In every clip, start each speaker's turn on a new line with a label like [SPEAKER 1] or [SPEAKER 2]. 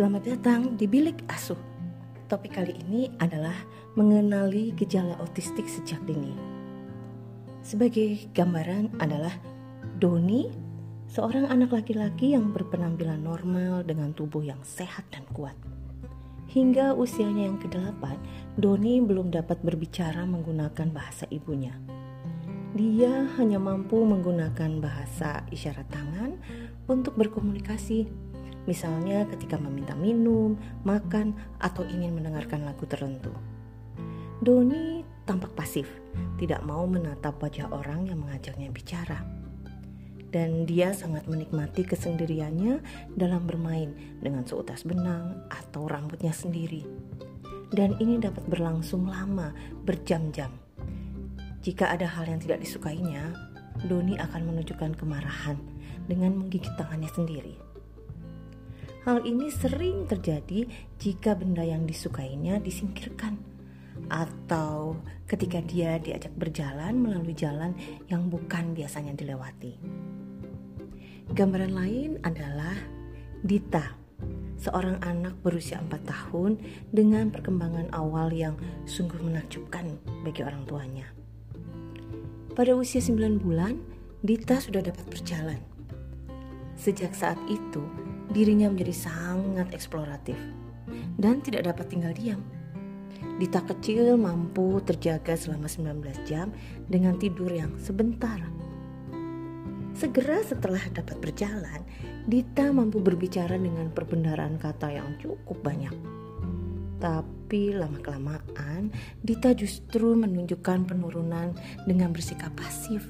[SPEAKER 1] Selamat datang di Bilik Asuh. Topik kali ini adalah mengenali gejala otistik sejak dini. Sebagai gambaran adalah Doni, seorang anak laki-laki yang berpenampilan normal dengan tubuh yang sehat dan kuat. Hingga usianya yang ke-8, Doni belum dapat berbicara menggunakan bahasa ibunya. Dia hanya mampu menggunakan bahasa isyarat tangan untuk berkomunikasi misalnya ketika meminta minum, makan, atau ingin mendengarkan lagu tertentu. Doni tampak pasif, tidak mau menatap wajah orang yang mengajaknya bicara. Dan dia sangat menikmati kesendiriannya dalam bermain dengan seutas benang atau rambutnya sendiri. Dan ini dapat berlangsung lama, berjam-jam. Jika ada hal yang tidak disukainya, Doni akan menunjukkan kemarahan dengan menggigit tangannya sendiri. Hal ini sering terjadi jika benda yang disukainya disingkirkan atau ketika dia diajak berjalan melalui jalan yang bukan biasanya dilewati. Gambaran lain adalah Dita, seorang anak berusia 4 tahun dengan perkembangan awal yang sungguh menakjubkan bagi orang tuanya. Pada usia 9 bulan, Dita sudah dapat berjalan. Sejak saat itu, dirinya menjadi sangat eksploratif dan tidak dapat tinggal diam. Dita kecil mampu terjaga selama 19 jam dengan tidur yang sebentar. Segera setelah dapat berjalan, Dita mampu berbicara dengan perbendaharaan kata yang cukup banyak. Tapi lama-kelamaan, Dita justru menunjukkan penurunan dengan bersikap pasif.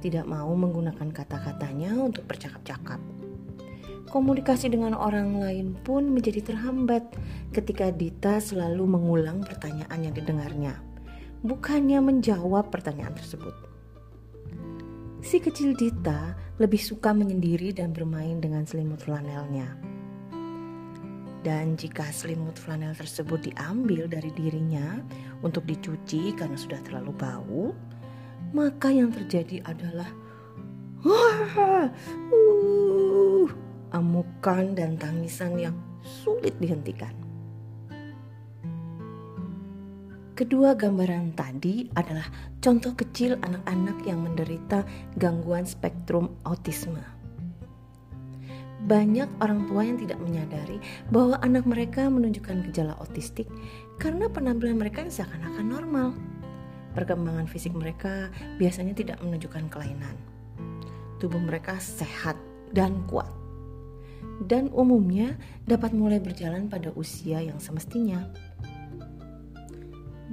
[SPEAKER 1] Tidak mau menggunakan kata-katanya untuk bercakap-cakap komunikasi dengan orang lain pun menjadi terhambat ketika Dita selalu mengulang pertanyaan yang didengarnya, bukannya menjawab pertanyaan tersebut. Si kecil Dita lebih suka menyendiri dan bermain dengan selimut flanelnya. Dan jika selimut flanel tersebut diambil dari dirinya untuk dicuci karena sudah terlalu bau, maka yang terjadi adalah wah, uh, amukan dan tangisan yang sulit dihentikan. Kedua gambaran tadi adalah contoh kecil anak-anak yang menderita gangguan spektrum autisme. Banyak orang tua yang tidak menyadari bahwa anak mereka menunjukkan gejala autistik karena penampilan mereka seakan-akan normal. Perkembangan fisik mereka biasanya tidak menunjukkan kelainan. Tubuh mereka sehat dan kuat dan umumnya dapat mulai berjalan pada usia yang semestinya.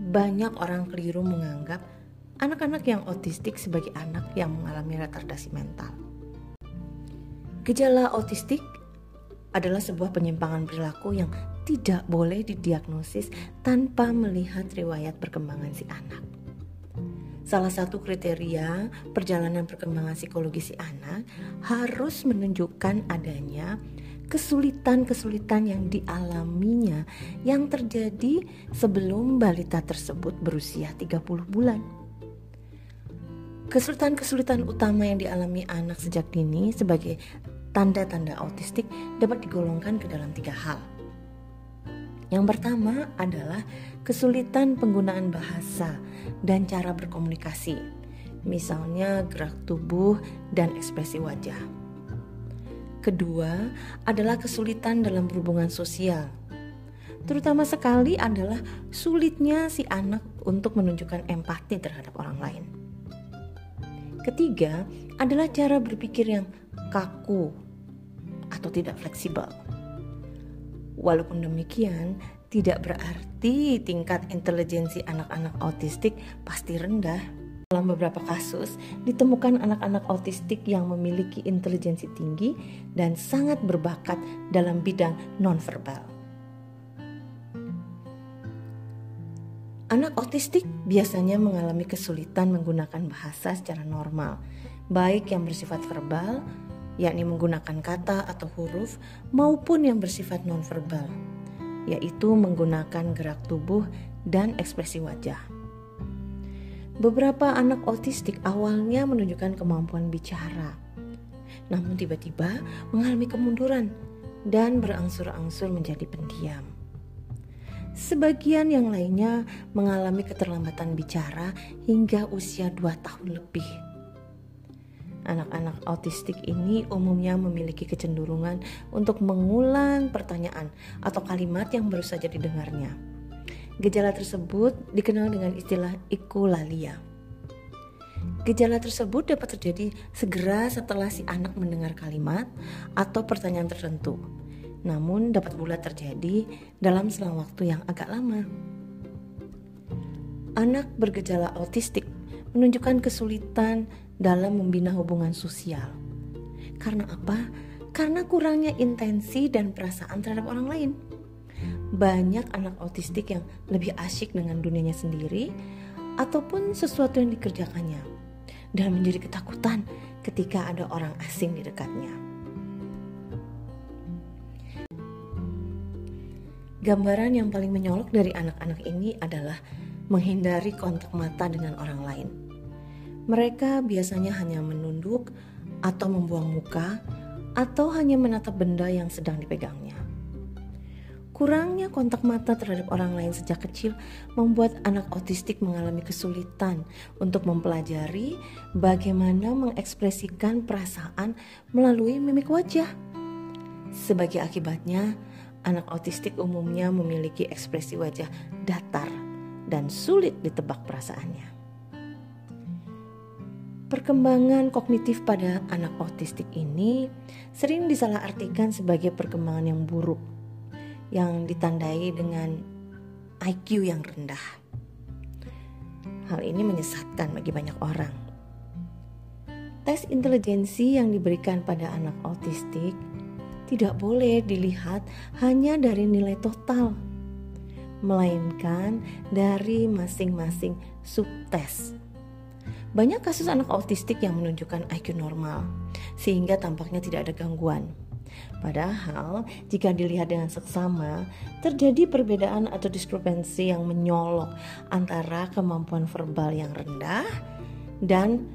[SPEAKER 1] Banyak orang keliru menganggap anak-anak yang otistik sebagai anak yang mengalami retardasi mental. Gejala otistik adalah sebuah penyimpangan perilaku yang tidak boleh didiagnosis tanpa melihat riwayat perkembangan si anak. Salah satu kriteria perjalanan perkembangan psikologi si anak harus menunjukkan adanya kesulitan-kesulitan yang dialaminya yang terjadi sebelum balita tersebut berusia 30 bulan. Kesulitan-kesulitan utama yang dialami anak sejak dini sebagai tanda-tanda autistik dapat digolongkan ke dalam tiga hal. Yang pertama adalah kesulitan penggunaan bahasa dan cara berkomunikasi, misalnya gerak tubuh dan ekspresi wajah. Kedua adalah kesulitan dalam berhubungan sosial. Terutama sekali adalah sulitnya si anak untuk menunjukkan empati terhadap orang lain. Ketiga adalah cara berpikir yang kaku atau tidak fleksibel. Walaupun demikian, tidak berarti tingkat intelijensi anak-anak autistik pasti rendah. Dalam beberapa kasus, ditemukan anak-anak autistik yang memiliki intelijensi tinggi dan sangat berbakat dalam bidang nonverbal. Anak autistik biasanya mengalami kesulitan menggunakan bahasa secara normal, baik yang bersifat verbal, yakni menggunakan kata atau huruf, maupun yang bersifat nonverbal, yaitu menggunakan gerak tubuh dan ekspresi wajah. Beberapa anak autistik awalnya menunjukkan kemampuan bicara, namun tiba-tiba mengalami kemunduran dan berangsur-angsur menjadi pendiam. Sebagian yang lainnya mengalami keterlambatan bicara hingga usia 2 tahun lebih. Anak-anak autistik ini umumnya memiliki kecenderungan untuk mengulang pertanyaan atau kalimat yang baru saja didengarnya. Gejala tersebut dikenal dengan istilah ikulalia. Gejala tersebut dapat terjadi segera setelah si anak mendengar kalimat atau pertanyaan tertentu namun dapat pula terjadi dalam selang waktu yang agak lama. Anak bergejala autistik menunjukkan kesulitan dalam membina hubungan sosial. Karena apa? Karena kurangnya intensi dan perasaan terhadap orang lain. Banyak anak autistik yang lebih asyik dengan dunianya sendiri ataupun sesuatu yang dikerjakannya dan menjadi ketakutan ketika ada orang asing di dekatnya. Gambaran yang paling menyolok dari anak-anak ini adalah menghindari kontak mata dengan orang lain. Mereka biasanya hanya menunduk atau membuang muka atau hanya menatap benda yang sedang dipegangnya. Kurangnya kontak mata terhadap orang lain sejak kecil membuat anak autistik mengalami kesulitan untuk mempelajari bagaimana mengekspresikan perasaan melalui mimik wajah. Sebagai akibatnya, anak autistik umumnya memiliki ekspresi wajah datar dan sulit ditebak perasaannya. Perkembangan kognitif pada anak autistik ini sering disalahartikan sebagai perkembangan yang buruk yang ditandai dengan IQ yang rendah. Hal ini menyesatkan bagi banyak orang. Tes intelijensi yang diberikan pada anak autistik tidak boleh dilihat hanya dari nilai total, melainkan dari masing-masing subtes. Banyak kasus anak autistik yang menunjukkan IQ normal, sehingga tampaknya tidak ada gangguan. Padahal, jika dilihat dengan seksama, terjadi perbedaan atau diskrepensi yang menyolok antara kemampuan verbal yang rendah dan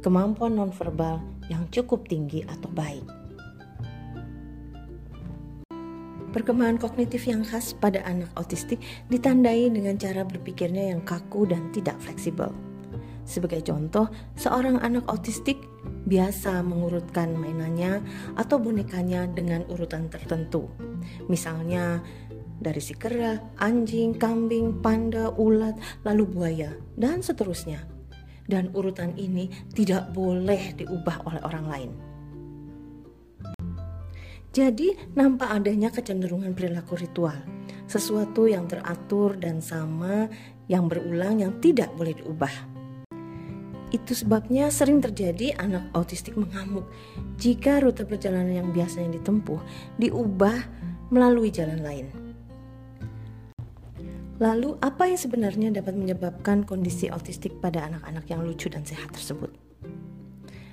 [SPEAKER 1] kemampuan nonverbal yang cukup tinggi atau baik. Perkembangan kognitif yang khas pada anak autistik ditandai dengan cara berpikirnya yang kaku dan tidak fleksibel. Sebagai contoh, seorang anak autistik biasa mengurutkan mainannya atau bonekanya dengan urutan tertentu. Misalnya dari si kera, anjing, kambing, panda, ulat, lalu buaya, dan seterusnya. Dan urutan ini tidak boleh diubah oleh orang lain. Jadi nampak adanya kecenderungan perilaku ritual, sesuatu yang teratur dan sama yang berulang yang tidak boleh diubah. Itu sebabnya sering terjadi anak autistik mengamuk jika rute perjalanan yang biasanya ditempuh diubah melalui jalan lain. Lalu, apa yang sebenarnya dapat menyebabkan kondisi autistik pada anak-anak yang lucu dan sehat tersebut?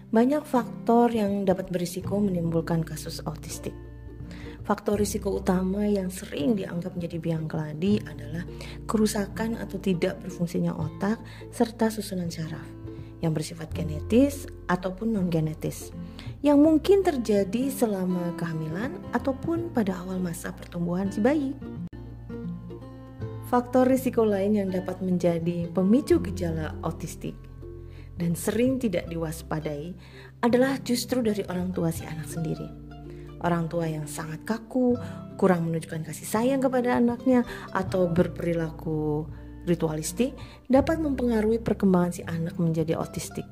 [SPEAKER 1] Banyak faktor yang dapat berisiko menimbulkan kasus autistik. Faktor risiko utama yang sering dianggap menjadi biang keladi adalah kerusakan atau tidak berfungsinya otak serta susunan saraf yang bersifat genetis ataupun non genetis yang mungkin terjadi selama kehamilan ataupun pada awal masa pertumbuhan si bayi. Faktor risiko lain yang dapat menjadi pemicu gejala autistik dan sering tidak diwaspadai adalah justru dari orang tua si anak sendiri. Orang tua yang sangat kaku, kurang menunjukkan kasih sayang kepada anaknya, atau berperilaku ritualistik dapat mempengaruhi perkembangan si anak menjadi autistik.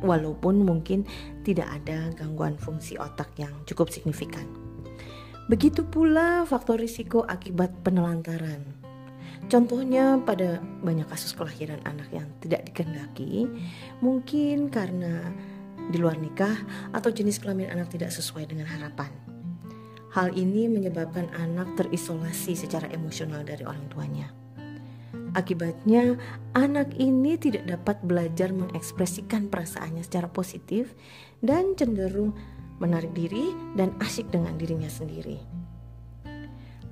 [SPEAKER 1] Walaupun mungkin tidak ada gangguan fungsi otak yang cukup signifikan. Begitu pula faktor risiko akibat penelantaran Contohnya pada banyak kasus kelahiran anak yang tidak dikehendaki, mungkin karena di luar nikah atau jenis kelamin anak tidak sesuai dengan harapan. Hal ini menyebabkan anak terisolasi secara emosional dari orang tuanya. Akibatnya, anak ini tidak dapat belajar mengekspresikan perasaannya secara positif dan cenderung menarik diri dan asyik dengan dirinya sendiri.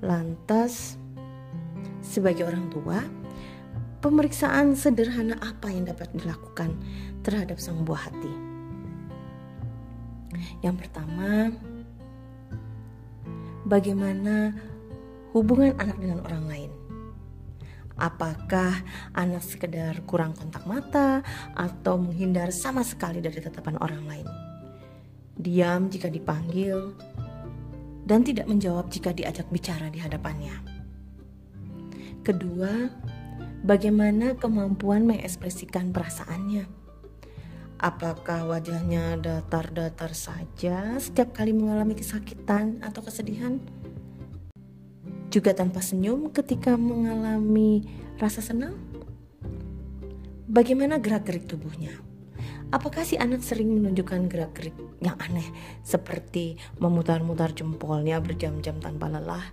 [SPEAKER 1] Lantas, sebagai orang tua, pemeriksaan sederhana apa yang dapat dilakukan terhadap sang buah hati? Yang pertama, bagaimana hubungan anak dengan orang lain. Apakah anak sekedar kurang kontak mata atau menghindar sama sekali dari tatapan orang lain? Diam jika dipanggil dan tidak menjawab jika diajak bicara di hadapannya. Kedua, bagaimana kemampuan mengekspresikan perasaannya. Apakah wajahnya datar-datar saja setiap kali mengalami kesakitan atau kesedihan? juga tanpa senyum ketika mengalami rasa senang? Bagaimana gerak-gerik tubuhnya? Apakah si anak sering menunjukkan gerak-gerik yang aneh seperti memutar-mutar jempolnya berjam-jam tanpa lelah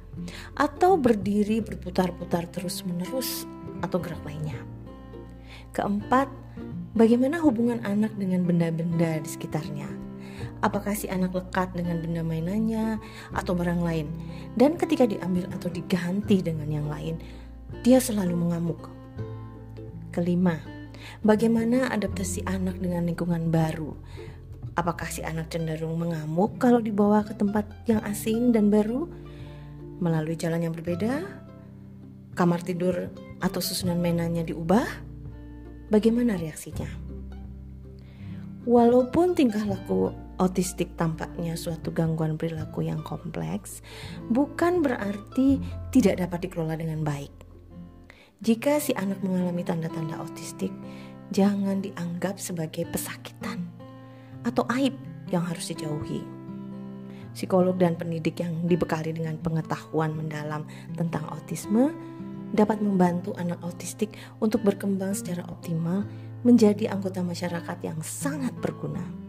[SPEAKER 1] atau berdiri berputar-putar terus-menerus atau gerak lainnya? Keempat, bagaimana hubungan anak dengan benda-benda di sekitarnya? apakah si anak lekat dengan benda mainannya atau barang lain. Dan ketika diambil atau diganti dengan yang lain, dia selalu mengamuk. Kelima, bagaimana adaptasi anak dengan lingkungan baru? Apakah si anak cenderung mengamuk kalau dibawa ke tempat yang asing dan baru melalui jalan yang berbeda? Kamar tidur atau susunan mainannya diubah? Bagaimana reaksinya? Walaupun tingkah laku Autistik tampaknya suatu gangguan perilaku yang kompleks, bukan berarti tidak dapat dikelola dengan baik. Jika si anak mengalami tanda-tanda autistik, jangan dianggap sebagai pesakitan atau aib yang harus dijauhi. Psikolog dan pendidik yang dibekali dengan pengetahuan mendalam tentang autisme dapat membantu anak autistik untuk berkembang secara optimal menjadi anggota masyarakat yang sangat berguna.